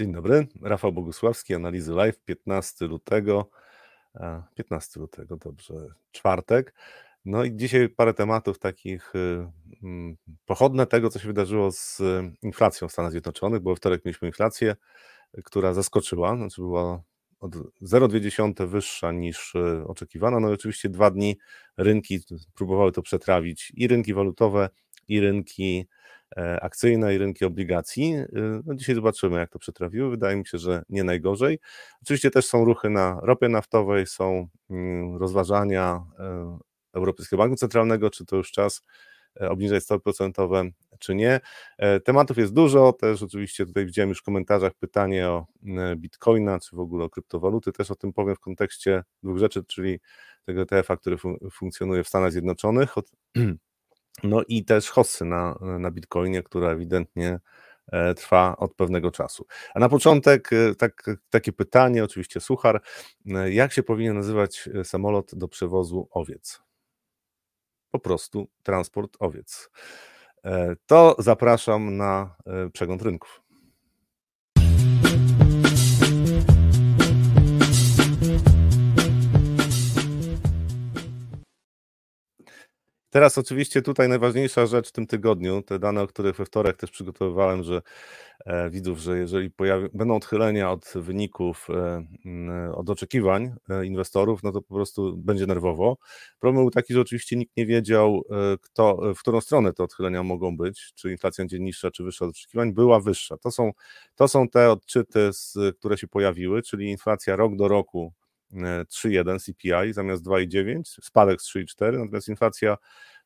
Dzień dobry, Rafał Bogusławski, Analizy Live, 15 lutego. 15 lutego, dobrze, czwartek. No i dzisiaj parę tematów takich y, mm, pochodne tego, co się wydarzyło z inflacją w Stanach Zjednoczonych, bo wtorek mieliśmy inflację, która zaskoczyła, znaczy była od 0,2 wyższa niż y, oczekiwana. No i oczywiście dwa dni rynki próbowały to przetrawić i rynki walutowe, i rynki E, akcyjne i rynki obligacji. E, no dzisiaj zobaczymy, jak to przetrawiły. Wydaje mi się, że nie najgorzej. Oczywiście też są ruchy na ropie naftowej, są mm, rozważania e, Europejskiego Banku Centralnego, czy to już czas obniżać stopy procentowe, czy nie. Tematów jest dużo, też oczywiście tutaj widziałem już w komentarzach pytanie o bitcoina, czy w ogóle o kryptowaluty, też o tym powiem w kontekście dwóch rzeczy, czyli tego ETF-a, który fun funkcjonuje w Stanach Zjednoczonych, od no i też hossy na, na Bitcoinie, która ewidentnie e, trwa od pewnego czasu. A na początek e, tak, takie pytanie, oczywiście suchar, e, jak się powinien nazywać samolot do przewozu owiec? Po prostu transport owiec. To zapraszam na przegląd rynków. Teraz oczywiście tutaj najważniejsza rzecz w tym tygodniu, te dane, o których we wtorek też przygotowywałem, że e, widzów, że jeżeli pojawi, będą odchylenia od wyników, e, od oczekiwań e, inwestorów, no to po prostu będzie nerwowo. Problem był taki, że oczywiście nikt nie wiedział, e, kto, w którą stronę te odchylenia mogą być, czy inflacja będzie niższa, czy wyższa od oczekiwań, była wyższa. To są, to są te odczyty, z, które się pojawiły, czyli inflacja rok do roku 3,1 CPI zamiast 2,9, spadek z 3,4, natomiast inflacja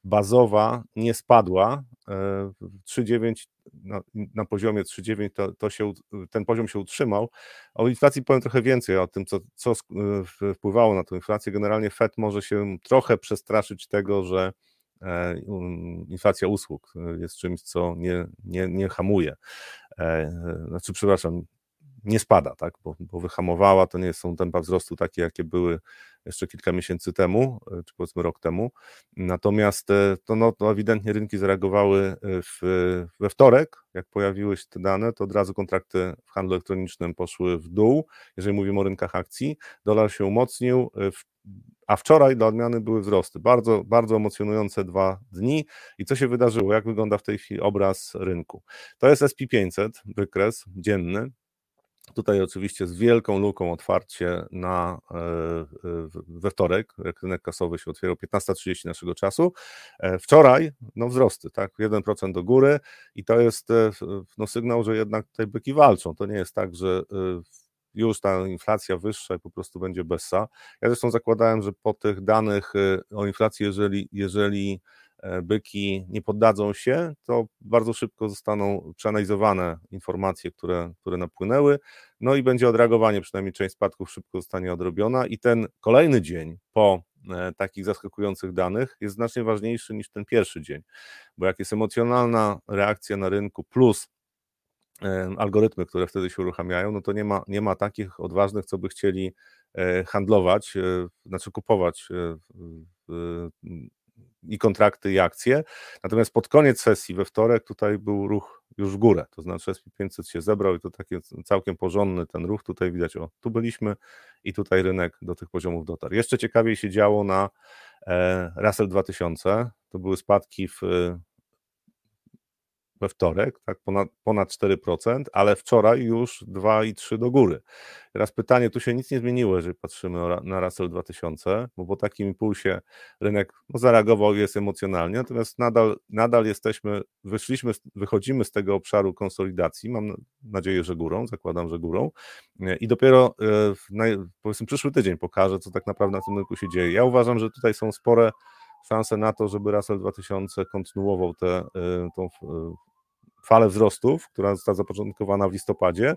bazowa nie spadła. 3,9 na, na, poziomie 3,9 to, to się, ten poziom się utrzymał. O inflacji powiem trochę więcej, o tym, co, co wpływało na tę inflację. Generalnie Fed może się trochę przestraszyć tego, że e, inflacja usług jest czymś, co nie, nie, nie hamuje. E, znaczy, przepraszam, nie spada, tak, bo, bo wyhamowała, to nie są tempa wzrostu takie, jakie były jeszcze kilka miesięcy temu, e, czy powiedzmy rok temu. Natomiast e, to, no, to ewidentnie rynki zareagowały e, w, we wtorek, jak pojawiły się te dane, to od razu kontrakty w handlu elektronicznym poszły w dół, jeżeli mówimy o rynkach akcji. Dolar się umocnił, a wczoraj dla odmiany były wzrosty. Bardzo, bardzo emocjonujące dwa dni. I co się wydarzyło? Jak wygląda w tej chwili obraz rynku? To jest SP500, wykres dzienny. Tutaj oczywiście z wielką luką otwarcie na, e, e, we wtorek, rynek kasowy się otwierał 15.30 naszego czasu. E, wczoraj no wzrosty, tak, 1% do góry i to jest no, sygnał, że jednak tutaj byki walczą. To nie jest tak, że już ta inflacja wyższa i po prostu będzie bessa. Ja zresztą zakładałem, że po tych danych o inflacji, jeżeli, jeżeli byki nie poddadzą się, to bardzo szybko zostaną przeanalizowane informacje, które, które napłynęły, no i będzie odreagowanie, przynajmniej część spadków szybko zostanie odrobiona. I ten kolejny dzień po e, takich zaskakujących danych jest znacznie ważniejszy niż ten pierwszy dzień, bo jak jest emocjonalna reakcja na rynku plus e, algorytmy, które wtedy się uruchamiają, no to nie ma, nie ma takich odważnych, co by chcieli handlować, znaczy kupować i kontrakty, i akcje. Natomiast pod koniec sesji we wtorek tutaj był ruch już w górę, to znaczy SP500 się zebrał i to taki całkiem porządny ten ruch. Tutaj widać, o, tu byliśmy i tutaj rynek do tych poziomów dotarł. Jeszcze ciekawiej się działo na e, Russell 2000. To były spadki w we wtorek, tak, ponad, ponad 4%, ale wczoraj już 2,3 do góry. Teraz pytanie, tu się nic nie zmieniło, jeżeli patrzymy na Russell 2000, bo po takim impulsie rynek no, zareagował jest emocjonalnie, natomiast nadal, nadal jesteśmy, wyszliśmy, wychodzimy z tego obszaru konsolidacji, mam nadzieję, że górą, zakładam, że górą i dopiero e, w, powiedzmy przyszły tydzień pokaże, co tak naprawdę na tym rynku się dzieje. Ja uważam, że tutaj są spore szanse na to, żeby Russell 2000 kontynuował tę e, tą e, falę wzrostów, która została zapoczątkowana w listopadzie.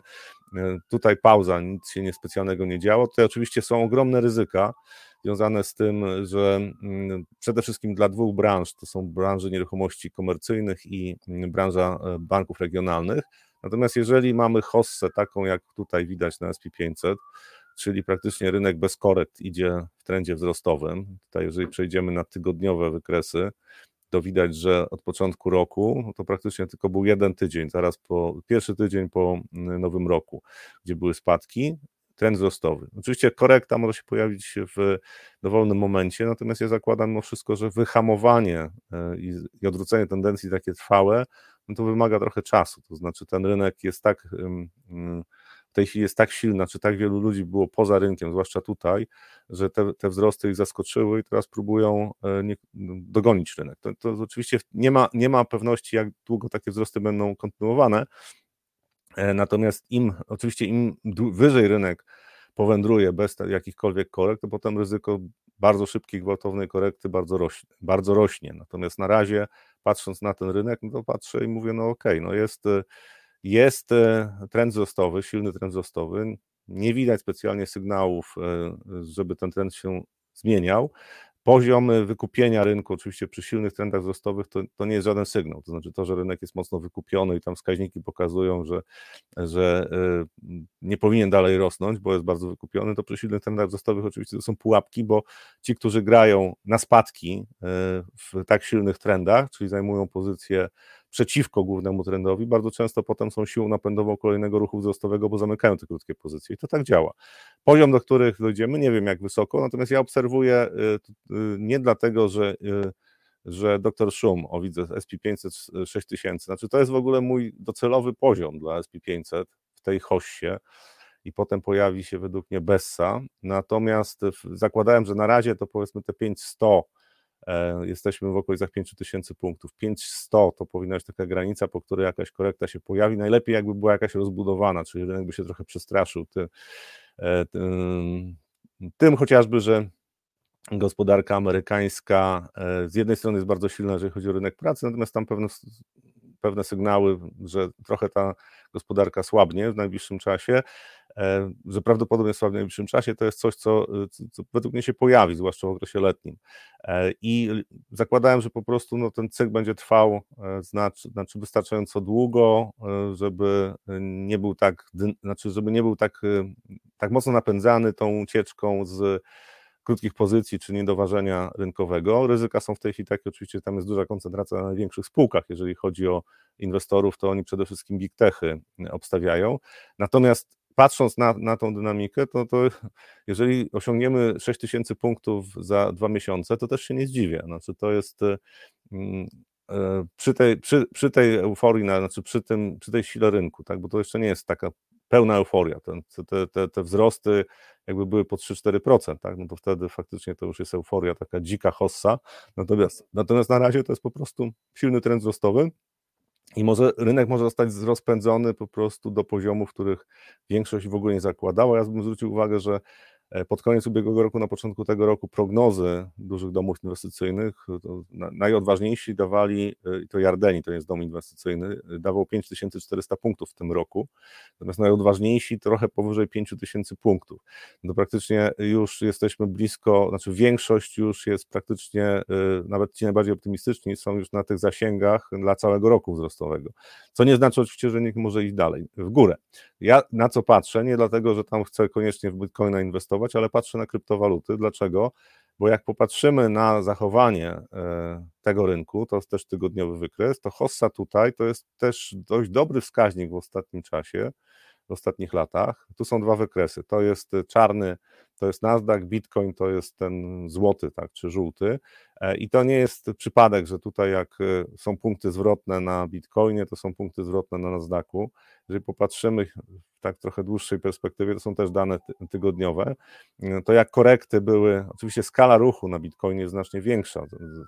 E, tutaj pauza, nic się niespecjalnego nie działo. Tutaj oczywiście są ogromne ryzyka związane z tym, że mm, przede wszystkim dla dwóch branż, to są branże nieruchomości komercyjnych i mm, branża banków regionalnych. Natomiast jeżeli mamy hossę taką, jak tutaj widać na SP500, czyli praktycznie rynek bez korekt idzie w trendzie wzrostowym. Tutaj, jeżeli przejdziemy na tygodniowe wykresy, to widać, że od początku roku no to praktycznie tylko był jeden tydzień, zaraz po pierwszy tydzień po mm, nowym roku, gdzie były spadki, trend wzrostowy. Oczywiście korekta może się pojawić w dowolnym momencie, natomiast ja zakładam mimo wszystko, że wyhamowanie e, i, i odwrócenie tendencji takie trwałe, no to wymaga trochę czasu. To znaczy ten rynek jest tak w tej chwili jest tak silna, czy tak wielu ludzi było poza rynkiem, zwłaszcza tutaj, że te, te wzrosty ich zaskoczyły i teraz próbują e, nie, dogonić rynek. To, to oczywiście nie ma, nie ma pewności, jak długo takie wzrosty będą kontynuowane, e, natomiast im, oczywiście im wyżej rynek powędruje bez jakichkolwiek korekt, to potem ryzyko bardzo szybkiej, gwałtownej korekty bardzo rośnie, bardzo rośnie. Natomiast na razie, patrząc na ten rynek, no to patrzę i mówię, no okej, okay, no jest jest e, trend wzrostowy, silny trend wzrostowy. Nie widać specjalnie sygnałów, e, żeby ten trend się zmieniał. Poziom wykupienia rynku, oczywiście przy silnych trendach wzrostowych, to, to nie jest żaden sygnał. To znaczy to, że rynek jest mocno wykupiony i tam wskaźniki pokazują, że, że e, nie powinien dalej rosnąć, bo jest bardzo wykupiony, to przy silnych trendach wzrostowych oczywiście to są pułapki, bo ci, którzy grają na spadki w tak silnych trendach, czyli zajmują pozycje przeciwko głównemu trendowi, bardzo często potem są siłą napędową kolejnego ruchu wzrostowego, bo zamykają te krótkie pozycje i to tak działa. Poziom, do których dojdziemy, nie wiem jak wysoko, natomiast ja obserwuję y, y, nie dlatego, że y, że dr Szum, o widzę SP500 6000, znaczy to jest w ogóle mój docelowy poziom dla SP500 w tej hossie i potem pojawi się według mnie Bessa, natomiast zakładałem, że na razie to powiedzmy te 5100 E, jesteśmy w okolicach 5000 punktów. 5100 to powinna być taka granica, po której jakaś korekta się pojawi. Najlepiej jakby była jakaś rozbudowana, czyli rynek by się trochę przestraszył tym, e, tym, tym chociażby, że gospodarka amerykańska e, z jednej strony jest bardzo silna, jeżeli chodzi o rynek pracy, natomiast tam pewne, pewne sygnały, że trochę ta gospodarka słabnie w najbliższym czasie. E, że prawdopodobnie w najbliższym czasie, to jest coś, co, co, według mnie się pojawi, zwłaszcza w okresie letnim. E, I zakładałem, że po prostu no, ten cykl będzie trwał znaczy, znaczy wystarczająco długo, żeby nie był tak, znaczy żeby nie był tak, tak mocno napędzany tą ucieczką z krótkich pozycji czy niedoważenia rynkowego. Ryzyka są w tej chwili takie, oczywiście tam jest duża koncentracja na największych spółkach, jeżeli chodzi o inwestorów, to oni przede wszystkim big techy obstawiają. Natomiast patrząc na, na tą dynamikę, to, to jeżeli osiągniemy 6000 punktów za dwa miesiące, to też się nie zdziwię. Znaczy, to jest mm, e, przy tej, przy, przy tej euforii, znaczy przy, tym, przy tej sile rynku, tak, bo to jeszcze nie jest taka pełna euforia. Te, te, te, te wzrosty jakby były po 3-4%, tak, no to wtedy faktycznie to już jest euforia, taka dzika hossa. Natomiast, natomiast na razie to jest po prostu silny trend wzrostowy. I może rynek może zostać rozpędzony po prostu do poziomów, których większość w ogóle nie zakładała. Ja bym zwrócił uwagę, że pod koniec ubiegłego roku, na początku tego roku prognozy dużych domów inwestycyjnych, najodważniejsi dawali, e, to Jardeni, to jest dom inwestycyjny, dawał 5400 punktów w tym roku, natomiast najodważniejsi trochę powyżej 5000 punktów. No praktycznie już jesteśmy blisko, znaczy większość już jest praktycznie, e, nawet ci najbardziej optymistyczni są już na tych zasięgach dla całego roku wzrostowego, co nie znaczy oczywiście, że nikt może iść dalej, w górę. Ja na co patrzę, nie dlatego, że tam chcę koniecznie w Bitcoina inwestować, inwestować, ale patrzę na kryptowaluty. Dlaczego? Bo jak popatrzymy na zachowanie e, tego rynku, to jest też tygodniowy wykres, to hossa tutaj to jest też dość dobry wskaźnik w ostatnim czasie, w ostatnich latach. Tu są dwa wykresy. To jest czarny, to jest Nasdaq, Bitcoin to jest ten złoty, tak, czy żółty. E, I to nie jest przypadek, że tutaj jak e, są punkty zwrotne na Bitcoinie, to są punkty zwrotne na Nasdaqu. Jeżeli popatrzymy w tak trochę dłuższej perspektywie, to są też dane tygodniowe, e, to jak korekty były, oczywiście skala ruchu na Bitcoinie jest znacznie większa,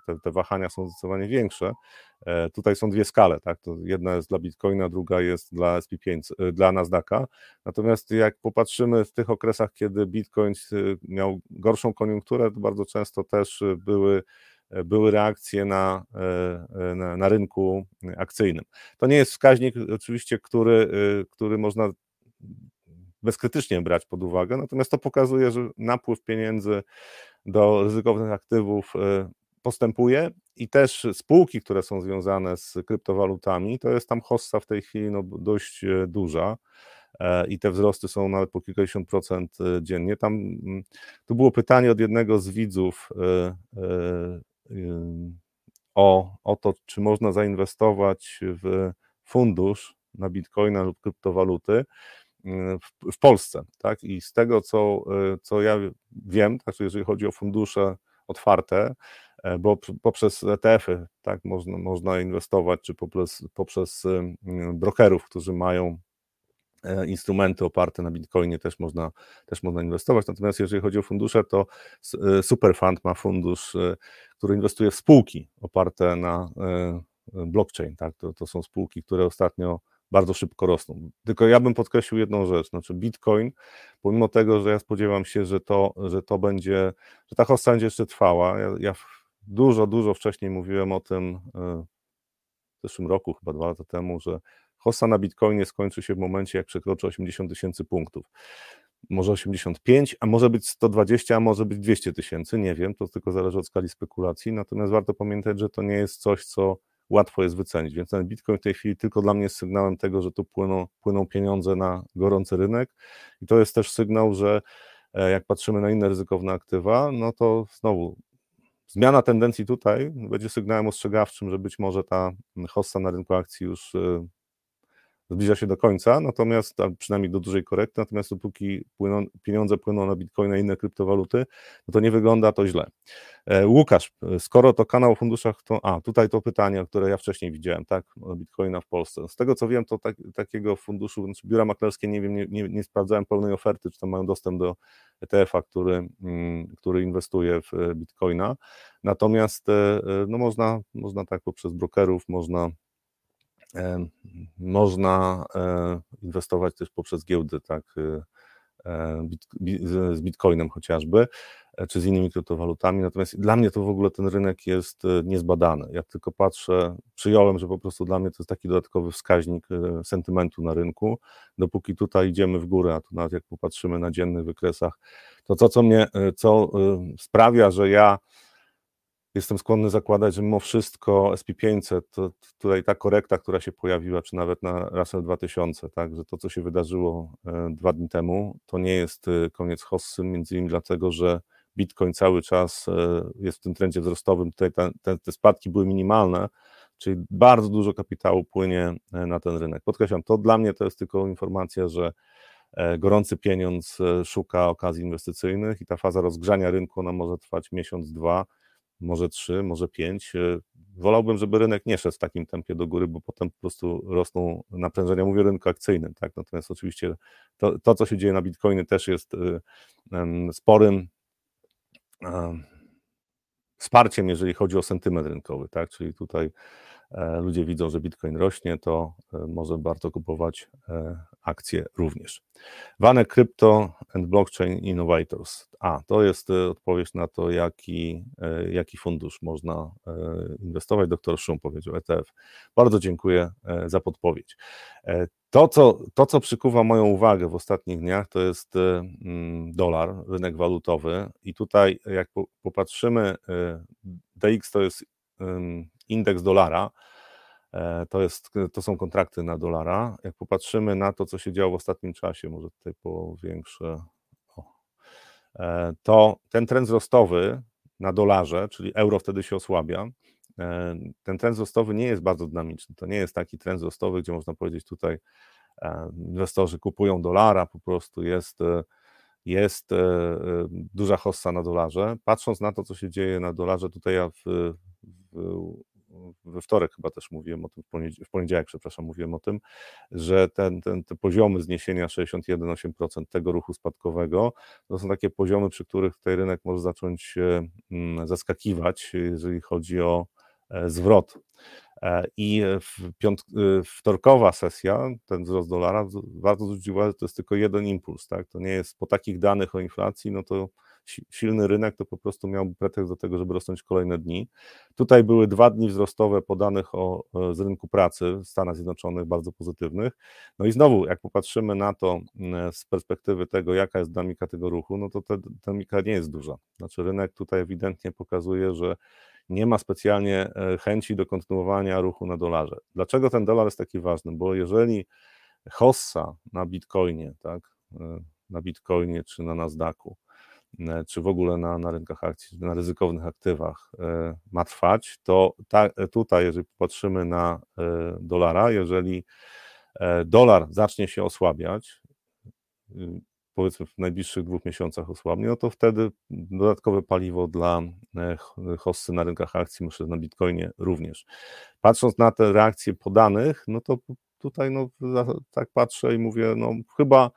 te, te wahania są zdecydowanie większe. Tutaj są dwie skale, tak? To jedna jest dla Bitcoina, druga jest dla SP5, dla Nasdaqa. Natomiast jak popatrzymy w tych okresach, kiedy Bitcoin miał gorszą koniunkturę, to bardzo często też były były reakcje na, e, na, na, rynku akcyjnym. To nie jest wskaźnik oczywiście, który, e, który można bezkrytycznie brać pod uwagę, natomiast to pokazuje, że napływ pieniędzy do ryzykownych aktywów e, postępuje i też spółki, które są związane z kryptowalutami, to jest tam hossa w tej chwili no, dość duża i te wzrosty są nawet po kilkadziesiąt procent dziennie. Tam tu było pytanie od jednego z widzów o, o to, czy można zainwestować w fundusz na bitcoina lub kryptowaluty w, w Polsce. Tak? I z tego, co, co ja wiem, znaczy jeżeli chodzi o fundusze otwarte, bo poprzez ETF-y tak, można, można inwestować, czy poprzez, poprzez brokerów, którzy mają E, instrumenty oparte na Bitcoinie też można, też można inwestować. Natomiast jeżeli chodzi o fundusze, to e, Superfund ma fundusz, e, który inwestuje w spółki oparte na blockchain. Tak? To, to są spółki, które ostatnio bardzo szybko rosną. Tylko ja bym podkreślił jedną rzecz, znaczy Bitcoin, pomimo tego, że ja spodziewam się, że to, że to będzie, że ta hossa będzie jeszcze trwała, ja, ja dużo, dużo wcześniej mówiłem o tym w zeszłym roku, chyba dwa lata temu, że Hossa na Bitcoinie skończy się w momencie, jak przekroczy 80 tysięcy punktów. Może 85, a może być 120, a może być 200 tysięcy, nie wiem, to tylko zależy od skali spekulacji. Natomiast warto pamiętać, że to nie jest coś, co łatwo jest wycenić. Więc ten Bitcoin w tej chwili tylko dla mnie jest sygnałem tego, że tu płyną, płyną pieniądze na gorący rynek. I to jest też sygnał, że e, jak patrzymy na inne ryzykowne aktywa, no to znowu zmiana tendencji tutaj będzie sygnałem ostrzegawczym, że być może ta hossa na rynku akcji już e, zbliża się do końca, natomiast przynajmniej do dużej korekty, natomiast dopóki płyną, pieniądze płyną na Bitcoina i inne kryptowaluty, no to nie wygląda to źle. E, Łukasz, skoro to kanał o funduszach, to a, tutaj to pytanie, które ja wcześniej widziałem, tak, o Bitcoina w Polsce. Z tego co wiem, to tak, takiego funduszu, znaczy biura maklerskie, nie wiem, nie, nie, nie sprawdzałem pełnej oferty, czy tam mają dostęp do ETF-a, który, mm, który inwestuje w e, Bitcoina, natomiast e, no można, można tak poprzez brokerów, można można e, inwestować też poprzez giełdy, tak, e, e, z Bitcoinem chociażby, czy z innymi kryptowalutami. Natomiast dla mnie to w ogóle ten rynek jest niezbadany. Ja tylko patrzę, przyjąłem, że po prostu dla mnie to jest taki dodatkowy wskaźnik sentymentu na rynku. Dopóki tutaj idziemy w górę, a tu nawet jak popatrzymy na dziennych wykresach, to to, co mnie, co sprawia, że ja jestem skłonny zakładać, że mimo wszystko SP500, to tutaj ta korekta, która się pojawiła, czy nawet na Russell 2000, tak, że to, co się wydarzyło e, dwa dni temu, to nie jest e, koniec hossy, między innymi dlatego, że Bitcoin cały czas e, jest w tym trendzie wzrostowym, tutaj te, te, te spadki były minimalne, czyli bardzo dużo kapitału płynie na ten rynek. Podkreślam, to dla mnie to jest tylko informacja, że gorący pieniądz szuka okazji inwestycyjnych i ta faza rozgrzania rynku, ona może trwać miesiąc, dwa, może trzy, może pięć. E, wolałbym, żeby rynek nie szedł w takim tempie do góry, bo potem po prostu rosną naprężenia. Mówię rynku akcyjnym, tak? Natomiast oczywiście to, to co się dzieje na Bitcoinie też jest e, sporym wsparciem, jeżeli chodzi o sentyment rynkowy, tak? Czyli tutaj ludzie widzą, że Bitcoin rośnie, to może warto kupować akcje również. Wane Crypto and Blockchain Innovators. A, to jest e, odpowiedź na to, jaki, e, jaki fundusz można e, inwestować. Doktor Szum powiedział ETF. Bardzo dziękuję za podpowiedź. To co, to, co przykuwa moją uwagę w ostatnich dniach, to jest mm, dolar, rynek walutowy. I tutaj, jak popatrzymy, DX to jest indeks dolara E, to, jest, to są kontrakty na dolara. Jak popatrzymy na to, co się działo w ostatnim czasie, może tutaj powiększę, o, e, to ten trend wzrostowy na dolarze, czyli euro wtedy się osłabia, e, ten trend wzrostowy nie jest bardzo dynamiczny. To nie jest taki trend wzrostowy, gdzie można powiedzieć tutaj inwestorzy kupują dolara, po prostu jest, jest duża hossa na dolarze. Patrząc na to, co się dzieje na dolarze, tutaj ja w, w we wtorek chyba też mówiłem o tym, w poniedziałek, przepraszam, mówiłem o tym, że ten, ten, te poziomy zniesienia 61,8% tego ruchu spadkowego, to są takie poziomy, przy których tutaj rynek może zacząć mm, zaskakiwać, jeżeli chodzi o e, zwrot. E, I e, wtorkowa sesja, ten wzrost dolara, warto zwrócić uwagę, że to jest tylko jeden impuls, tak? To nie jest po takich danych o inflacji, no to silny rynek, to po prostu miałby pretekst do tego, żeby rosnąć kolejne dni. Tutaj były dwa dni wzrostowe podanych o, e, z rynku pracy w Stanach Zjednoczonych, bardzo pozytywnych. No i znowu, jak popatrzymy na to z perspektywy tego, jaka jest dynamika tego ruchu, no to ta dynamika nie jest duża. Znaczy rynek tutaj ewidentnie pokazuje, że nie ma specjalnie e, chęci do kontynuowania ruchu na dolarze. Dlaczego ten dolar jest taki ważny? Bo jeżeli hossa na bitcoinie, tak, e, na bitcoinie czy na Nasdaqu czy w ogóle na, na rynkach akcji, na ryzykownych aktywach ma trwać, to ta, tutaj, jeżeli popatrzymy na dolara, jeżeli dolar zacznie się osłabiać, powiedzmy w najbliższych dwóch miesiącach osłabnie, no to wtedy dodatkowe paliwo dla hossy na rynkach akcji, myślę, na Bitcoinie również. Patrząc na te reakcje podanych, no to tutaj no, tak patrzę i mówię, no chyba,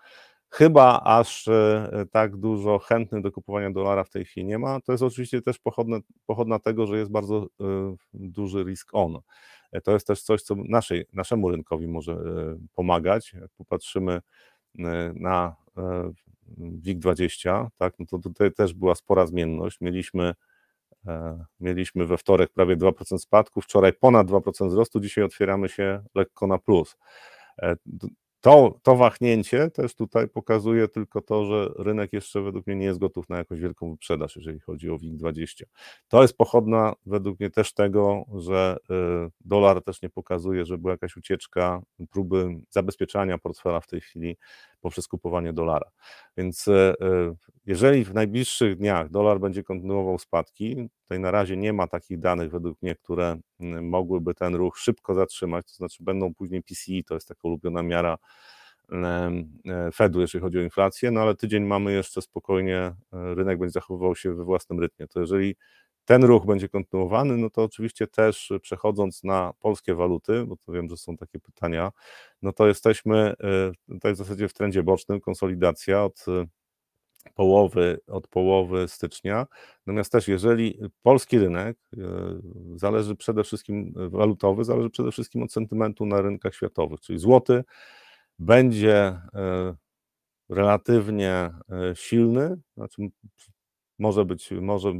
chyba aż e, tak dużo chętnych do kupowania dolara w tej chwili nie ma. To jest oczywiście też pochodne, pochodna tego, że jest bardzo e, duży risk on. E, to jest też coś, co naszej, naszemu rynkowi może pomagać. Jak popatrzymy na WIG20, tak, no to tutaj też była spora zmienność. Mieliśmy E, mieliśmy we wtorek prawie 2% spadku, wczoraj ponad 2% wzrostu, dzisiaj otwieramy się lekko na plus. To, to wahnięcie też tutaj pokazuje tylko to, że rynek jeszcze według mnie nie jest gotów na jakąś wielką wyprzedaż, jeżeli chodzi o WIG20. To jest pochodna według mnie też tego, że y, dolar też nie pokazuje, że była jakaś ucieczka, próby zabezpieczania portfela w tej chwili poprzez kupowanie dolara. Więc y, y, jeżeli w najbliższych dniach dolar będzie kontynuował spadki, tutaj na razie nie ma takich danych według mnie, które mogłyby ten ruch szybko zatrzymać, to znaczy będą później PCI, to jest taka ulubiona miara E, Fedu, jeżeli chodzi o inflację, no ale tydzień mamy jeszcze spokojnie, e, rynek będzie zachowywał się we własnym rytmie. To jeżeli ten ruch będzie kontynuowany, no to oczywiście też przechodząc na polskie waluty, bo to wiem, że są takie pytania, no to jesteśmy e, tutaj w zasadzie w trendzie bocznym, konsolidacja od połowy, od połowy stycznia. Natomiast też jeżeli polski rynek zależy przede wszystkim walutowy, zależy przede wszystkim od sentymentu na rynkach światowych, czyli złoty będzie e, relatywnie e, silny, znaczy może być, może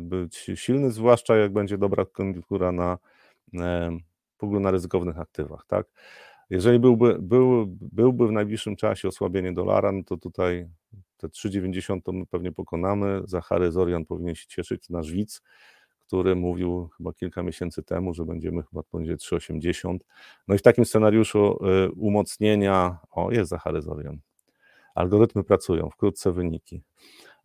być silny, zwłaszcza jak będzie dobra koniunktura na, e, w ogóle na ryzykownych aktywach, tak? Jeżeli byłby, był, byłby w najbliższym czasie osłabienie dolara, no to tutaj te 3,90 to my pewnie pokonamy. Zachary Zorian powinien się cieszyć, nasz widz, który mówił chyba kilka miesięcy temu, że będziemy chyba poniżej 3,80. No i w takim scenariuszu y, umocnienia, o jest Zachary Zorian, algorytmy pracują, wkrótce wyniki.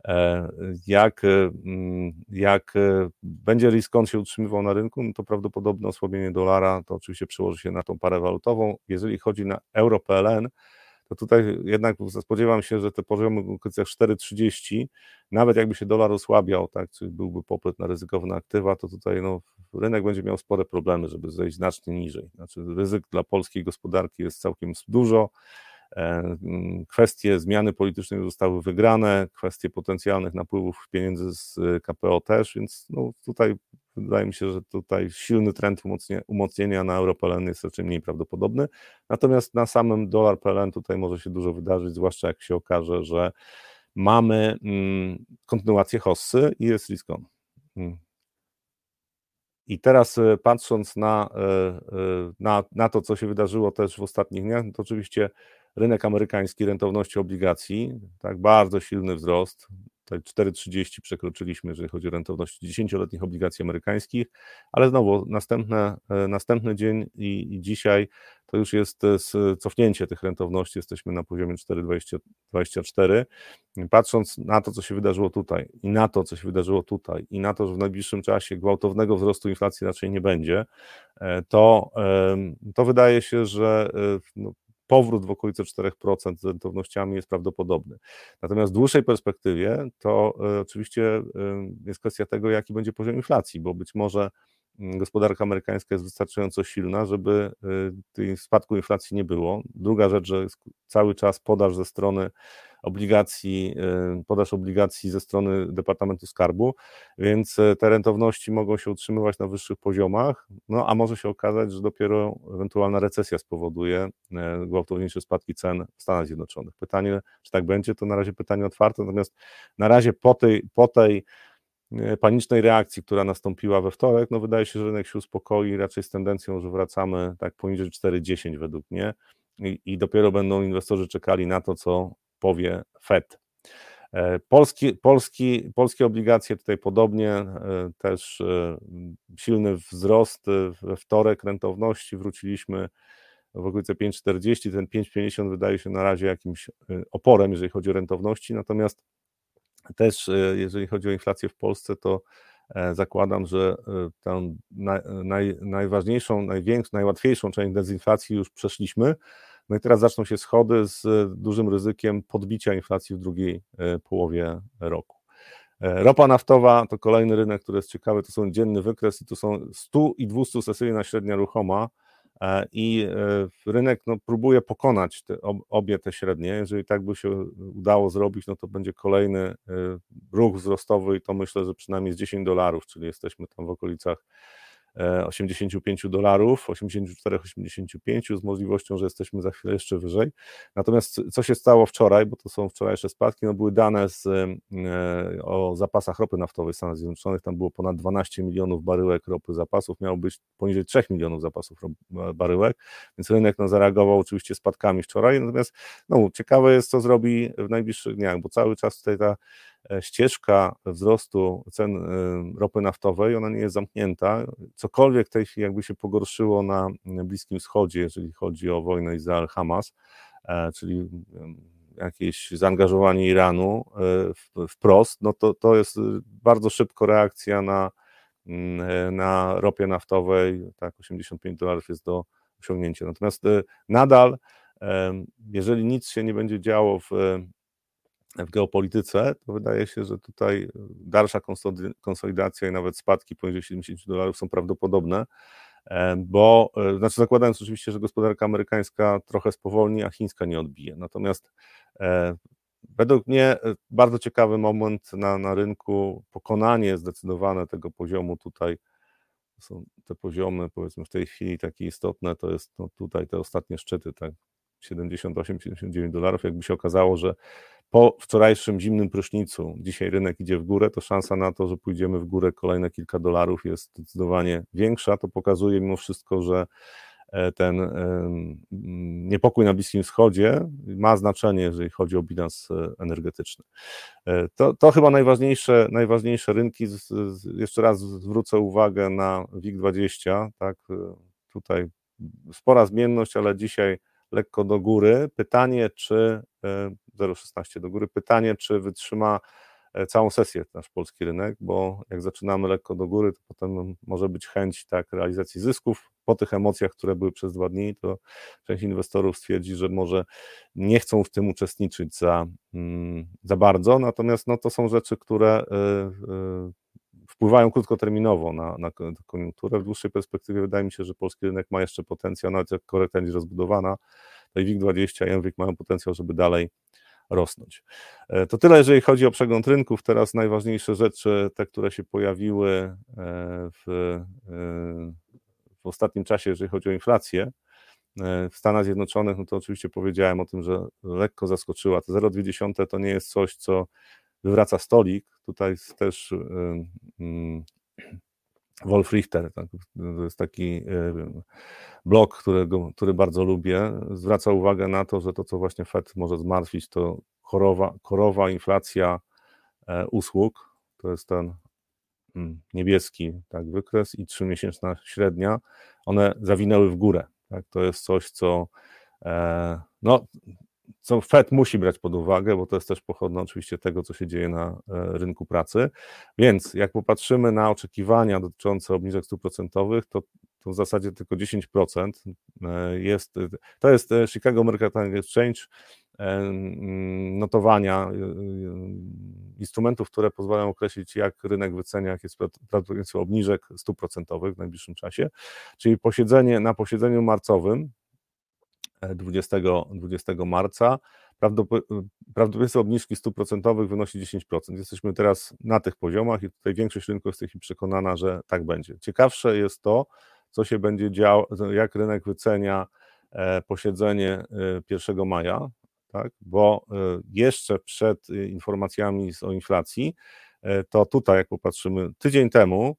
E, jak, y, mm, jak y, będzie risk on się utrzymywał na rynku, no to prawdopodobne osłabienie dolara to oczywiście przełoży się na tą parę walutową. Jeżeli chodzi na euro PLN, to tutaj jednak spodziewam się, że te poziomy w okolicach 4,30, nawet jakby się dolar osłabiał, tak, czyli byłby popyt na ryzykowne aktywa, to tutaj no, rynek będzie miał spore problemy, żeby zejść znacznie niżej. Znaczy ryzyk dla polskiej gospodarki jest całkiem dużo, e, kwestie zmiany politycznej zostały wygrane, kwestie potencjalnych napływów pieniędzy z KPO też, więc no, tutaj Wydaje mi się, że tutaj silny trend umocnienia na euro PLN jest raczej mniej prawdopodobny. Natomiast na samym dolar PLN tutaj może się dużo wydarzyć, zwłaszcza jak się okaże, że mamy mm, kontynuację hossy i jest risk on. Mm. I teraz e, patrząc na, e, e, na, na to, co się wydarzyło też w ostatnich dniach, to oczywiście rynek amerykański rentowności obligacji, tak bardzo silny wzrost, Tutaj 4,30 przekroczyliśmy, jeżeli chodzi o rentowność 10-letnich obligacji amerykańskich, ale znowu następne, e, następny dzień i, i dzisiaj to już jest e, cofnięcie tych rentowności, jesteśmy na poziomie 4,24. Patrząc na to, co się wydarzyło tutaj i na to, co się wydarzyło tutaj i na to, że w najbliższym czasie gwałtownego wzrostu inflacji raczej nie będzie, e, to, to wydaje się, że no, powrót w okolice 4% z rentownościami jest prawdopodobny. Natomiast w dłuższej perspektywie to e, oczywiście e, jest kwestia tego, jaki będzie poziom inflacji, bo być może mm, gospodarka amerykańska jest wystarczająco silna, żeby e, spadku inflacji nie było. Druga rzecz, że cały czas podaż ze strony obligacji, y, podaż obligacji ze strony Departamentu Skarbu, więc y, te rentowności mogą się utrzymywać na wyższych poziomach, no a może się okazać, że dopiero ewentualna recesja spowoduje y, gwałtowniejsze spadki cen w Stanach Zjednoczonych. Pytanie, czy tak będzie, to na razie pytanie otwarte, natomiast na razie po tej, po tej panicznej reakcji, która nastąpiła we wtorek, no wydaje się, że rynek się uspokoi raczej z tendencją, że wracamy tak poniżej 4,10 według mnie i, i dopiero będą inwestorzy czekali na to, co powie Fed. E, polski, polski, polskie obligacje tutaj podobnie, e, też e, silny wzrost we wtorek rentowności, wróciliśmy w okolice 5,40, ten 5,50 wydaje się na razie jakimś oporem, jeżeli chodzi o rentowności, natomiast też jeżeli chodzi o inflację w Polsce, to zakładam, że tę naj, najważniejszą, największą, najłatwiejszą część dezinflacji już przeszliśmy. No i teraz zaczną się schody z dużym ryzykiem podbicia inflacji w drugiej połowie roku. E, ropa naftowa to kolejny rynek, który jest ciekawy, to są dzienny wykres i to są 100 i 200 sesyjna średnia ruchoma e, i e, rynek no, próbuje pokonać te, obie te średnie. Jeżeli tak by się udało zrobić, no to będzie kolejny ruch wzrostowy i to myślę, że przynajmniej z 10 dolarów, czyli jesteśmy tam w okolicach 85 e, dolarów, 84-85 z możliwością, że jesteśmy za chwilę jeszcze wyżej. Natomiast co się stało wczoraj, bo to są wczorajsze spadki, no były dane z, e, o zapasach ropy naftowej Stanów Zjednoczonych, tam było ponad 12 milionów baryłek ropy zapasów, miało być poniżej 3 milionów zapasów e, baryłek, więc rynek no, zareagował oczywiście spadkami wczoraj, natomiast no, ciekawe jest, co zrobi w najbliższych dniach, bo cały czas tutaj ta ścieżka wzrostu cen e, ropy naftowej, ona nie jest zamknięta. Cokolwiek w tej chwili jakby się pogorszyło na Bliskim Wschodzie, jeżeli chodzi o wojnę Izrael-Hamas, e, czyli jakieś zaangażowanie Iranu wprost, no to, to jest bardzo szybko reakcja na, mm, na ropie naftowej, tak, 85 dolarów jest do osiągnięcia. Natomiast nadal, jeżeli nic się nie będzie działo w w geopolityce, to wydaje się, że tutaj dalsza konsolidacja i nawet spadki poniżej 70 dolarów są prawdopodobne, e, bo, e, znaczy zakładając oczywiście, że gospodarka amerykańska trochę spowolni, a chińska nie odbije. Natomiast e, według mnie bardzo ciekawy moment na, na rynku, pokonanie zdecydowane tego poziomu tutaj, są te poziomy powiedzmy w tej chwili takie istotne, to jest no, tutaj te ostatnie szczyty, tak 78-79 dolarów, jakby się okazało, że po wczorajszym zimnym prysznicu dzisiaj rynek idzie w górę, to szansa na to, że pójdziemy w górę kolejne kilka dolarów jest zdecydowanie większa. To pokazuje mimo wszystko, że e, ten niepokój na Bliskim Wschodzie ma znaczenie, jeżeli chodzi o bilans e, energetyczny. E, to, to chyba najważniejsze, najważniejsze rynki. Jeszcze raz zwrócę uwagę na WIG20. Tak, tutaj spora zmienność, ale dzisiaj lekko do góry. Pytanie, czy 0,16 e, do góry, pytanie, czy wytrzyma e, całą sesję nasz polski rynek, bo jak zaczynamy lekko do góry, to potem może być chęć tak realizacji zysków. Po tych emocjach, które były przez dwa dni, to część inwestorów stwierdzi, że może nie chcą w tym uczestniczyć za, mm, za bardzo, natomiast no, to są rzeczy, które e, wpływają krótkoterminowo na, na koniunkturę. W dłuższej perspektywie wydaje mi się, że polski rynek ma jeszcze potencjał, nawet jak korekta będzie rozbudowana, to i WIG20 i MWIG mają potencjał, żeby dalej rosnąć. E, to tyle, jeżeli chodzi o przegląd rynków. Teraz najważniejsze rzeczy, te, które się pojawiły e, w, e, w ostatnim czasie, jeżeli chodzi o inflację. W Stanach Zjednoczonych, no to oczywiście powiedziałem o tym, że lekko zaskoczyła. Te 0,2 to nie jest coś, co wywraca stolik. Tutaj jest też Wolf Richter, tak, to jest taki blog, którego, który bardzo lubię, zwraca uwagę na to, że to, co właśnie Fed może zmartwić, to korowa, korowa inflacja e, usług, to jest ten niebieski tak, wykres i trzymiesięczna średnia, one zawinęły w górę. Tak, to jest coś, co e, no, co Fed musi brać pod uwagę, bo to jest też pochodne oczywiście tego, co się dzieje na e, rynku pracy. Więc jak popatrzymy na oczekiwania dotyczące obniżek stóp procentowych, to, to w zasadzie tylko 10% e, jest, to jest e, Chicago Mercantile Exchange, notowania instrumentów, które pozwalają określić, jak rynek wycenia, jakie jest prawdopodobieństwo obniżek stóp procentowych w najbliższym czasie. Czyli posiedzenie na posiedzeniu marcowym 20, 20 marca. Prawdopodobieństwo obniżki stóp procentowych wynosi 10%. Jesteśmy teraz na tych poziomach i tutaj większość rynku jest przekonana, że tak będzie. Ciekawsze jest to, co się będzie działo, jak rynek wycenia e, posiedzenie 1 e, maja, tak? bo e, jeszcze przed informacjami o inflacji, to tutaj, jak popatrzymy, tydzień temu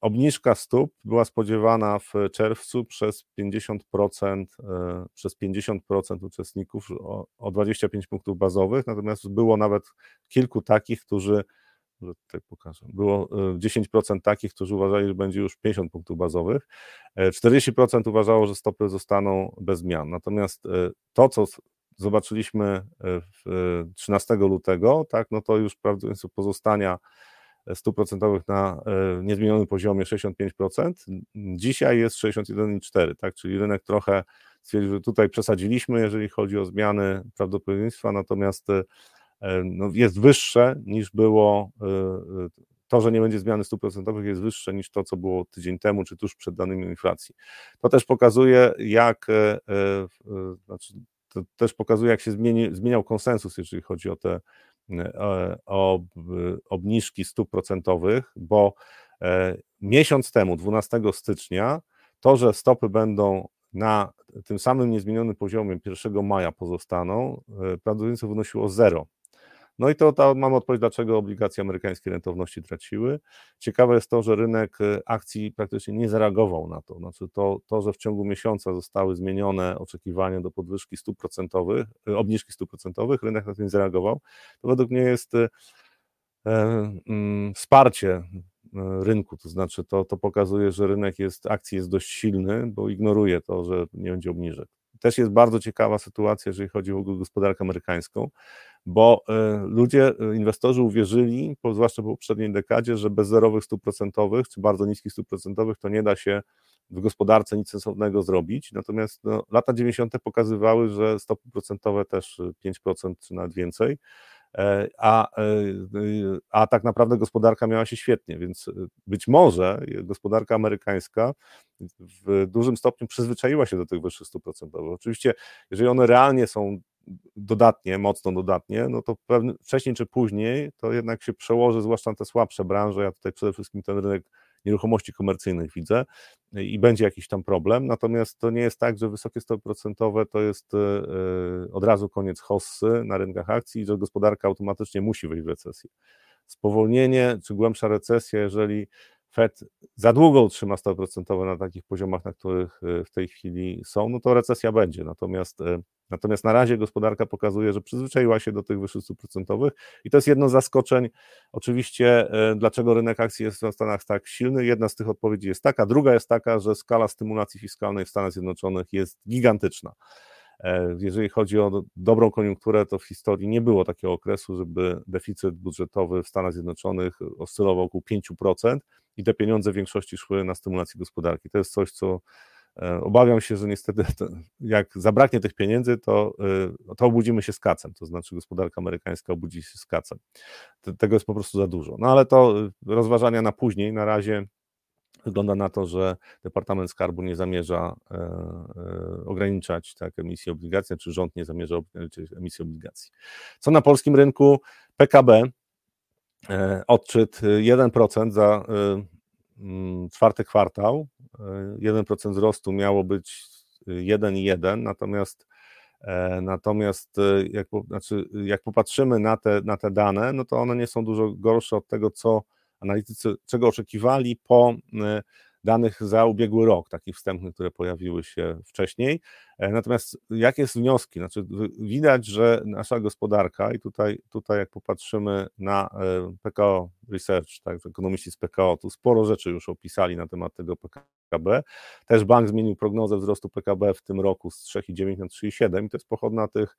obniżka stóp była spodziewana w czerwcu przez 50%, e, przez 50% uczestników o, o 25 punktów bazowych, natomiast było nawet kilku takich, którzy tutaj pokażę. Było 10% e, takich, którzy uważali, że będzie już 50 punktów bazowych. 40% uważało, że stopy zostaną bez zmian. Natomiast to, co zobaczyliśmy 13 lutego, tak, no to już prawdopodobieństwo pozostania stóp procentowych na niezmienionym poziomie 65%, dzisiaj jest 61,4, tak, czyli rynek trochę stwierdził, że tutaj przesadziliśmy, jeżeli chodzi o zmiany prawdopodobieństwa, natomiast no, jest wyższe niż było to, że nie będzie zmiany stóp procentowych jest wyższe niż to, co było tydzień temu, czy tuż przed danymi inflacji. To też pokazuje, jak, e, e, znaczy, to też pokazuje, jak się zmieni, zmieniał konsensus, jeżeli chodzi o te e, o obniżki stóp procentowych, bo miesiąc temu, 12 stycznia, to, że stopy będą na tym samym niezmienionym poziomie 1 maja pozostaną, prawdopodobieństwo wynosiło zero. No i to, to mam odpowiedź, dlaczego obligacje amerykańskie rentowności traciły. Ciekawe jest to, że rynek y, akcji praktycznie nie zareagował na to. Znaczy to, to że w ciągu miesiąca zostały zmienione oczekiwania do podwyżki stóp procentowych, y, obniżki stóp procentowych, rynek na to nie zareagował. To według mnie jest e, mm, wsparcie rynku, to znaczy to, to pokazuje, że rynek jest, akcji jest dość silny, bo ignoruje to, że nie będzie obniżek. Też jest bardzo ciekawa sytuacja, jeżeli chodzi o gospodarkę amerykańską, bo e, ludzie, e, inwestorzy uwierzyli, zwłaszcza po poprzedniej dekadzie, że bez zerowych stóp procentowych, czy bardzo niskich stóp procentowych, to nie da się w gospodarce nic sensownego zrobić. Natomiast no, lata 90. pokazywały, że stopy procentowe też 5% e, czy nawet więcej a, e, a tak naprawdę gospodarka miała się świetnie, więc e, być może gospodarka amerykańska w dużym stopniu przyzwyczaiła się do tych wyższych stóp procentowych. Oczywiście, jeżeli one realnie są dodatnie, mocno dodatnie, no to pewnie, wcześniej czy później to jednak się przełoży, zwłaszcza na te słabsze branże. Ja tutaj przede wszystkim ten rynek nieruchomości komercyjnych widzę i będzie jakiś tam problem, natomiast to nie jest tak, że wysokie stopy procentowe to jest e, e, od razu koniec hossy na rynkach akcji i że gospodarka automatycznie musi wejść w recesję. Spowolnienie czy głębsza recesja, jeżeli Fed za długo utrzyma stopy procentowe na takich poziomach, na których e, w tej chwili są, no to recesja będzie. Natomiast Natomiast na razie gospodarka pokazuje, że przyzwyczaiła się do tych wyższych stóp procentowych i to jest jedno z zaskoczeń. Oczywiście, e, dlaczego rynek akcji jest w Stanach tak silny? Jedna z tych odpowiedzi jest taka, druga jest taka, że skala stymulacji fiskalnej w Stanach Zjednoczonych jest gigantyczna. E, jeżeli chodzi o dobrą koniunkturę, to w historii nie było takiego okresu, żeby deficyt budżetowy w Stanach Zjednoczonych oscylował około 5% i te pieniądze w większości szły na stymulację gospodarki. To jest coś, co obawiam się, że niestety jak zabraknie tych pieniędzy, to, e, to obudzimy się z kacem, to znaczy gospodarka amerykańska obudzi się z kacem. Tego jest po prostu za dużo. No ale to e, rozważania na później, na razie wygląda na to, że Departament Skarbu nie zamierza ograniczać tak, emisji obligacji, czy rząd nie zamierza ograniczyć emisji obligacji. Co na polskim rynku PKB odczyt 1% za czwarty kwartał, 1% e, wzrostu miało być 1,1, natomiast e, Natomiast e, jak, znaczy, jak popatrzymy na te, na te dane, no to one nie są dużo gorsze od tego, co analitycy, czego oczekiwali po danych za ubiegły rok, takich wstępnych, które pojawiły się wcześniej. E, natomiast jakie są wnioski? Znaczy, widać, że nasza gospodarka, i tutaj, tutaj jak popatrzymy na e, PKO Research, tak, ekonomiści z PKO, tu sporo rzeczy już opisali na temat tego PKB. Też bank zmienił prognozę wzrostu PKB w tym roku z 3,9 na 3,7 i to jest pochodna tych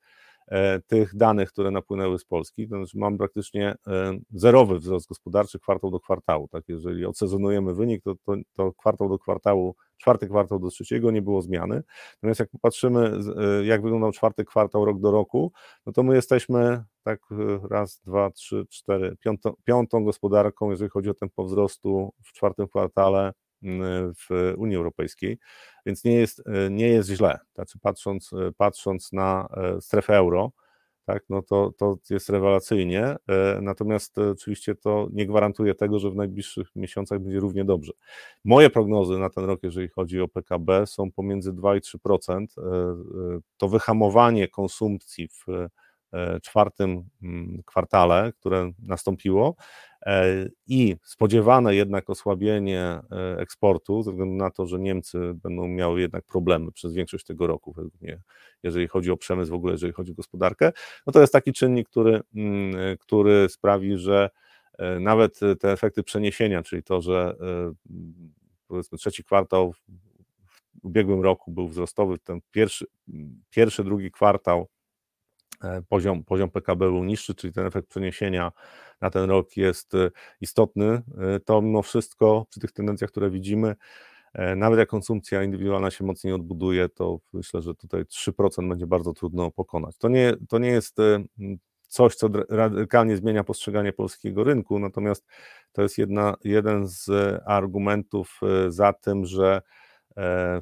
tych danych, które napłynęły z Polski, to znaczy mam praktycznie e, zerowy wzrost gospodarczy kwartał do kwartału. Tak, jeżeli odsezonujemy wynik, to, to, to kwartał do kwartału, czwarty kwartał do trzeciego nie było zmiany. Natomiast jak popatrzymy, e, jak wyglądał czwarty kwartał rok do roku, no to my jesteśmy tak raz, dwa, trzy, cztery, piątą, piątą gospodarką, jeżeli chodzi o tempo wzrostu w czwartym kwartale w Unii Europejskiej, więc nie jest, e, nie jest źle. Znaczy patrząc, e, patrząc na e, strefę euro, tak, no to, to jest rewelacyjnie, natomiast oczywiście to nie gwarantuje tego, że w najbliższych miesiącach będzie równie dobrze. Moje prognozy na ten rok, jeżeli chodzi o PKB, są pomiędzy 2 i 3%. To wyhamowanie konsumpcji w czwartym mm, kwartale, które nastąpiło, E, i spodziewane jednak osłabienie e, eksportu, ze względu na to, że Niemcy będą miały jednak problemy przez większość tego roku, jeżeli chodzi o przemysł, w ogóle jeżeli chodzi o gospodarkę, no to jest taki czynnik, który, mm, e, który sprawi, że nawet te efekty przeniesienia, czyli to, że powiedzmy trzeci kwartał w ubiegłym roku był wzrostowy, ten pierwszy, pierwszy drugi kwartał poziom, poziom PKB był niższy, czyli ten efekt przeniesienia na ten rok jest istotny, to mimo wszystko przy tych tendencjach, które widzimy, nawet jak konsumpcja indywidualna się mocniej odbuduje, to myślę, że tutaj 3% będzie bardzo trudno pokonać. To nie, to nie jest coś, co radykalnie zmienia postrzeganie polskiego rynku, natomiast to jest jedna, jeden z argumentów e, za tym, że e,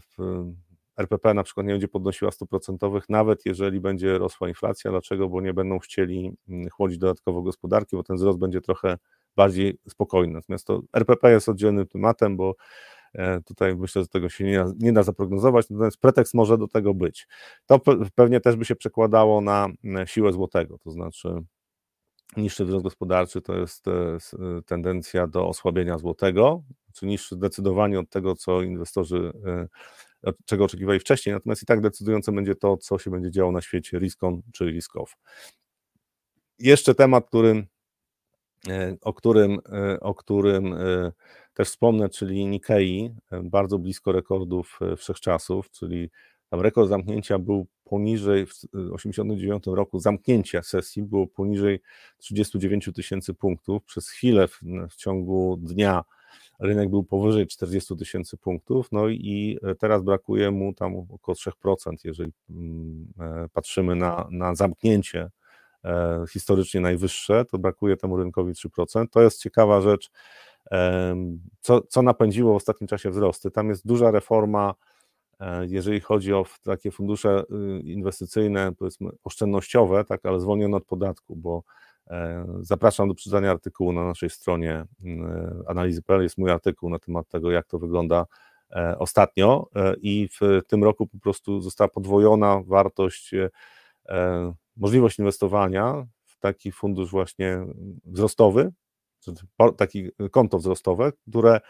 RPP na przykład nie będzie podnosiła 100%, nawet jeżeli będzie rosła inflacja. Dlaczego? Bo nie będą chcieli mm, chłodzić dodatkowo gospodarki, bo ten wzrost będzie trochę bardziej spokojny. Natomiast to RPP jest oddzielnym tematem, bo E, tutaj myślę, że tego się nie, nie da zaprognozować, natomiast pretekst może do tego być. To pewnie też by się przekładało na siłę złotego, to znaczy niższy wzrost gospodarczy to jest e, tendencja do osłabienia złotego, czy niższy zdecydowanie od tego, co inwestorzy, e, czego oczekiwali wcześniej, natomiast i tak decydujące będzie to, co się będzie działo na świecie risk-on czy risk-off. Jeszcze temat, który, o którym, o którym też wspomnę, czyli Nikkei, e, bardzo blisko rekordów e, wszechczasów, czyli tam rekord zamknięcia był poniżej, w 1989 roku zamknięcia sesji było poniżej 39 tysięcy punktów. Przez chwilę w, w, ciągu dnia rynek był powyżej 40 tysięcy punktów, no i e, teraz brakuje mu tam około 3%, jeżeli mm, patrzymy na, na zamknięcie historycznie najwyższe, to brakuje temu rynkowi 3%. To jest ciekawa rzecz, co, co napędziło w ostatnim czasie wzrosty. Tam jest duża reforma, e, jeżeli chodzi o takie fundusze y, inwestycyjne, powiedzmy oszczędnościowe, tak, ale zwolnione od podatku, bo e, zapraszam do przeczytania artykułu na naszej stronie analizy.pl, jest mój artykuł na temat tego, jak to wygląda e, ostatnio i w tym roku po prostu została podwojona wartość, możliwość inwestowania w taki fundusz właśnie wzrostowy, taki konto wzrostowe, które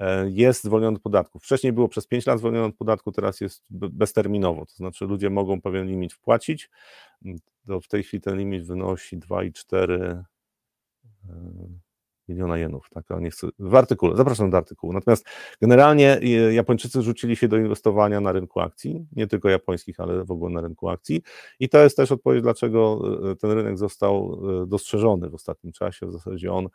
e, jest zwolnione od podatku. Wcześniej było przez 5 lat zwolnione od podatku, teraz jest bezterminowo, to znaczy ludzie mogą pewien limit wpłacić. To w tej chwili ten limit wynosi 2,4 miliona jenów, tak, nie chcę, w artykule, zapraszam do artykułu. Natomiast generalnie e, Japończycy rzucili się do inwestowania na rynku akcji, nie tylko japońskich, ale w ogóle na rynku akcji. I to jest też odpowiedź, dlaczego e, ten rynek został e, dostrzeżony w ostatnim czasie, w zasadzie on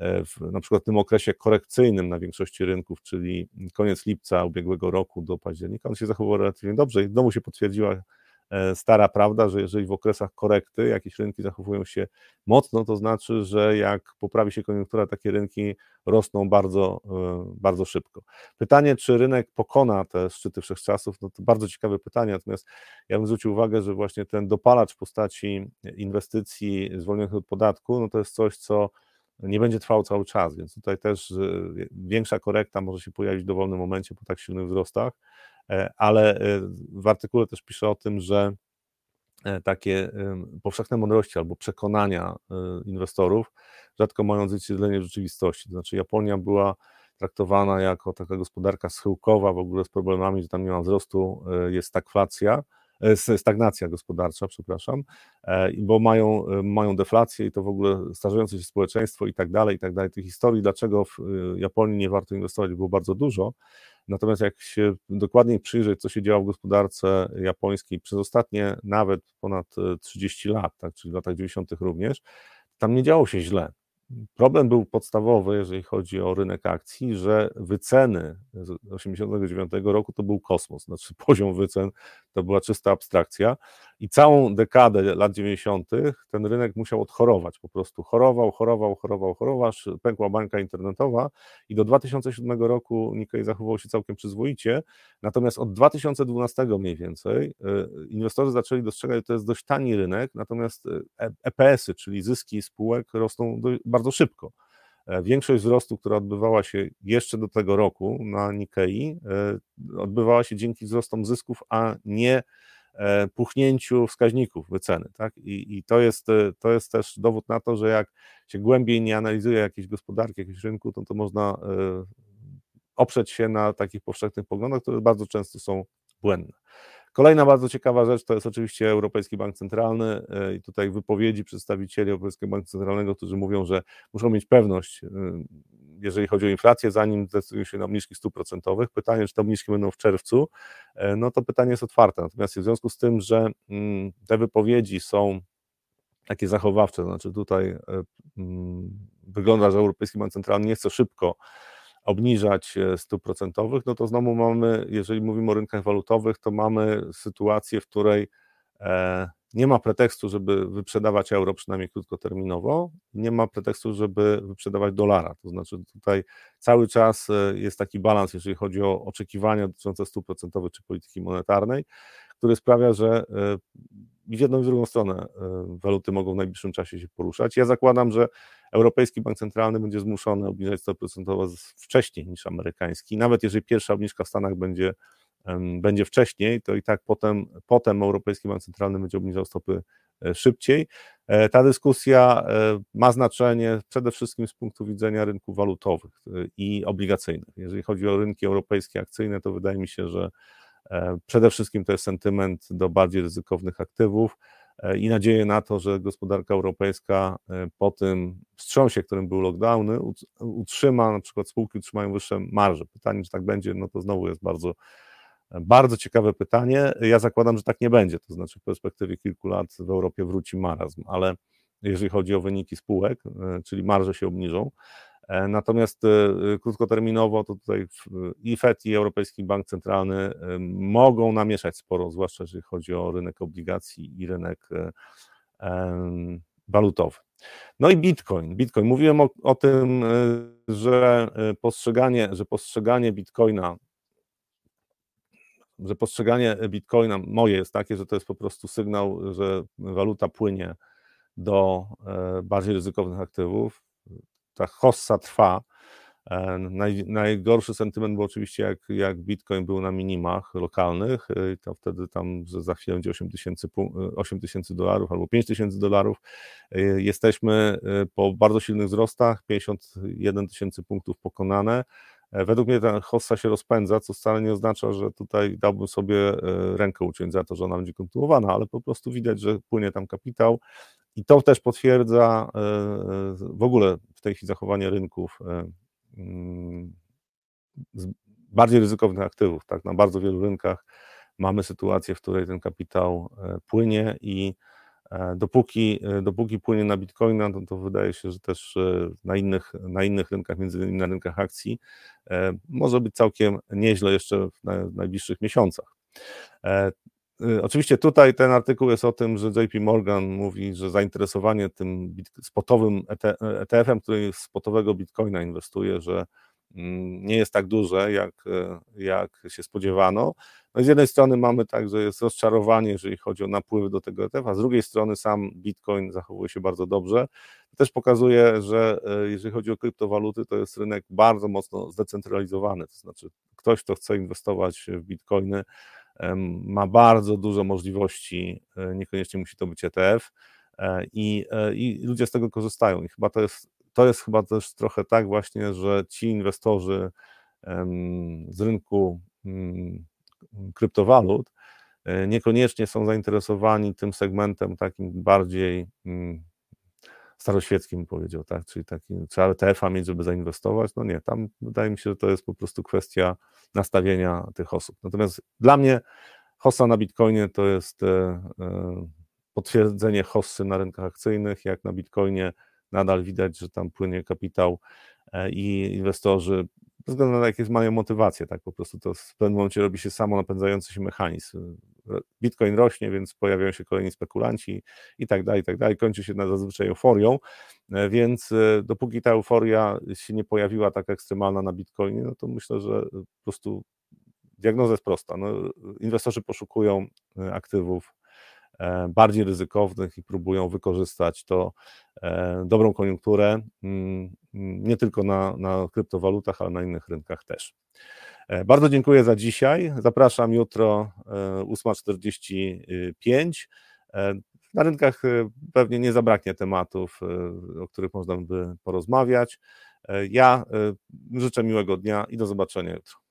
w, na przykład w tym okresie korekcyjnym na większości rynków, czyli koniec lipca ubiegłego roku do października, on się zachował relatywnie dobrze i znowu się potwierdziła E, stara prawda, że jeżeli w okresach korekty jakieś rynki zachowują się mocno, to znaczy, że jak poprawi się koniunktura, takie rynki rosną bardzo, e, bardzo szybko. Pytanie, czy rynek pokona te szczyty wszechczasów, no to bardzo ciekawe pytanie, natomiast ja bym zwrócił uwagę, że właśnie ten dopalacz w postaci inwestycji zwolnionych od podatku, no to jest coś, co nie będzie trwał cały czas, więc tutaj też większa korekta może się pojawić w dowolnym momencie po tak silnych wzrostach. E, ale e, w artykule też piszę o tym, że e, takie powszechne mądrości albo przekonania inwestorów rzadko mają odzwierciedlenie w rzeczywistości. To znaczy Japonia była traktowana jako taka gospodarka schyłkowa, w ogóle z problemami, że tam nie ma wzrostu, jest stagflacja, stagnacja gospodarcza, przepraszam, bo mają, mają deflację i to w ogóle starzejące się społeczeństwo i tak dalej, i tak dalej. Tych historii, dlaczego w Japonii nie warto inwestować, było bardzo dużo, Natomiast jak się dokładniej przyjrzeć, co się działo w gospodarce japońskiej przez ostatnie nawet ponad 30 e, lat, tak, czyli w latach 90. również, tam nie działo się źle. Problem był podstawowy, jeżeli chodzi o rynek akcji, że wyceny z 1989 roku to był kosmos, znaczy poziom wycen to była czysta abstrakcja i całą dekadę lat 90. ten rynek musiał odchorować, po prostu chorował, chorował, chorował, chorował, pękła bańka internetowa i do 2007 roku Nikkei zachował się całkiem przyzwoicie, natomiast od 2012 mniej więcej y, inwestorzy zaczęli dostrzegać, że to jest dość tani rynek, natomiast EPS-y, e czyli zyski spółek rosną bardzo szybko. E, większość wzrostu, która odbywała się jeszcze do tego roku na Nikkei, e, odbywała się dzięki wzrostom zysków, a nie puchnięciu wskaźników wyceny. Tak? I, I, to, jest, to jest też dowód na to, że jak się głębiej nie analizuje jakiejś gospodarki, jakiegoś rynku, to, to można oprzeć się na takich powszechnych poglądach, które bardzo często są błędne. Kolejna bardzo ciekawa rzecz to jest oczywiście Europejski Bank Centralny e, i tutaj wypowiedzi przedstawicieli Europejskiego Banku Centralnego, którzy mówią, że muszą mieć pewność, e, jeżeli chodzi o inflację, zanim zdecydują się na obniżki stóp procentowych. Pytanie, czy te obniżki będą w czerwcu, e, no to pytanie jest otwarte. Natomiast w związku z tym, że mm, te wypowiedzi są takie zachowawcze, znaczy tutaj mm, wygląda, że Europejski Bank Centralny nie chce szybko obniżać stóp procentowych, no to znowu mamy, jeżeli mówimy o rynkach walutowych, to mamy sytuację, w której nie ma pretekstu, żeby wyprzedawać euro przynajmniej krótkoterminowo, nie ma pretekstu, żeby wyprzedawać dolara. To znaczy tutaj cały czas e, jest taki balans, jeżeli chodzi o oczekiwania dotyczące stóp procentowych czy polityki monetarnej, który sprawia, że e, i w jedną i w drugą stronę e, waluty mogą w najbliższym czasie się poruszać. Ja zakładam, że Europejski Bank Centralny będzie zmuszony obniżać stopy procentowe wcześniej niż amerykański. Nawet jeżeli pierwsza obniżka w Stanach będzie będzie wcześniej, to i tak potem, potem Europejski Bank Centralny będzie obniżał stopy e, szybciej. E, ta dyskusja e, ma znaczenie przede wszystkim z punktu widzenia rynków walutowych i obligacyjnych. Jeżeli chodzi o rynki europejskie akcyjne, to wydaje mi się, że przede wszystkim to jest sentyment do bardziej ryzykownych aktywów i nadzieję na to, że gospodarka europejska po tym wstrząsie, którym był lockdowny, utrzyma, na przykład spółki utrzymają wyższe marże. Pytanie, czy tak będzie, no to znowu jest bardzo bardzo ciekawe pytanie. Ja zakładam, że tak nie będzie, to znaczy w perspektywie kilku lat w Europie wróci marazm, ale jeżeli chodzi o wyniki spółek, e, czyli marże się obniżą. E, natomiast e, krótkoterminowo to tutaj i FED, i Europejski Bank Centralny mogą namieszać sporo, zwłaszcza jeżeli chodzi o rynek obligacji i rynek walutowy. No i Bitcoin. Bitcoin. Mówiłem o, o tym, że postrzeganie, że postrzeganie Bitcoina że postrzeganie bitcoina moje jest takie, że to jest po prostu sygnał, że waluta płynie do e, bardziej ryzykownych aktywów. Ta hossa trwa. E, naj, najgorszy sentyment był oczywiście, jak, jak Bitcoin był na minimach lokalnych, e, to wtedy tam, że za chwilę będzie 8 tysięcy 8 tysięcy dolarów albo 5 tysięcy dolarów. Jesteśmy po bardzo silnych wzrostach, 51 tysięcy punktów pokonane. E, według mnie ta hossa się rozpędza, co wcale nie oznacza, że tutaj dałbym sobie e, rękę uciąć za to, że ona będzie kontynuowana, ale po prostu widać, że płynie tam kapitał i to też potwierdza e, w ogóle w tej chwili zachowanie rynków mm, bardziej ryzykownych aktywów. Tak? Na bardzo wielu rynkach mamy sytuację, w której ten kapitał płynie i dopóki, e, dopóki płynie na bitcoina, to, to wydaje się, że też e, na innych, na innych rynkach, między innymi na rynkach akcji, może być całkiem nieźle jeszcze w najbliższych miesiącach. Oczywiście tutaj ten artykuł jest o tym, że JP Morgan mówi, że zainteresowanie tym spotowym ETF-em, który z spotowego bitcoina inwestuje, że nie jest tak duże, jak, jak się spodziewano. No z jednej strony mamy tak, że jest rozczarowanie, jeżeli chodzi o napływy do tego ETF, a z drugiej strony sam Bitcoin zachowuje się bardzo dobrze. To też pokazuje, że e, jeżeli chodzi o kryptowaluty, to jest rynek bardzo mocno zdecentralizowany, to znaczy ktoś, kto chce inwestować w Bitcoiny, ma bardzo dużo możliwości, e, niekoniecznie musi to być ETF e, i, i ludzie z tego korzystają i chyba to jest, to jest chyba też trochę tak właśnie, że ci inwestorzy z rynku mm, kryptowalut, e, niekoniecznie są zainteresowani tym segmentem takim bardziej mm, staroświeckim, powiedział, tak? Czyli takim, trzeba ETF-a mieć, żeby zainwestować. No nie, tam wydaje mi się, że to jest po prostu kwestia nastawienia tych osób. Natomiast dla mnie hossa na Bitcoinie to jest e, e, potwierdzenie hossy na rynkach akcyjnych. Jak na Bitcoinie nadal widać, że tam płynie kapitał i inwestorzy ze względu na to, jakie mają motywacje, tak po prostu to w pewnym momencie robi się samo napędzający się mechanizm. Bitcoin rośnie, więc pojawiają się kolejni spekulanci i tak dalej, i tak dalej. Kończy się na zazwyczaj euforią, e, więc e, dopóki ta euforia się nie pojawiła tak ekstremalna na Bitcoinie, no to myślę, że po prostu diagnoza jest prosta. No, inwestorzy poszukują e, aktywów E, bardziej ryzykownych i próbują wykorzystać to e, dobrą koniunkturę mm, nie tylko na, na kryptowalutach, ale na innych rynkach też. E, bardzo dziękuję za dzisiaj. Zapraszam jutro 8.45. Na rynkach pewnie nie zabraknie tematów, o których można by porozmawiać. Ja życzę miłego dnia i do zobaczenia jutro.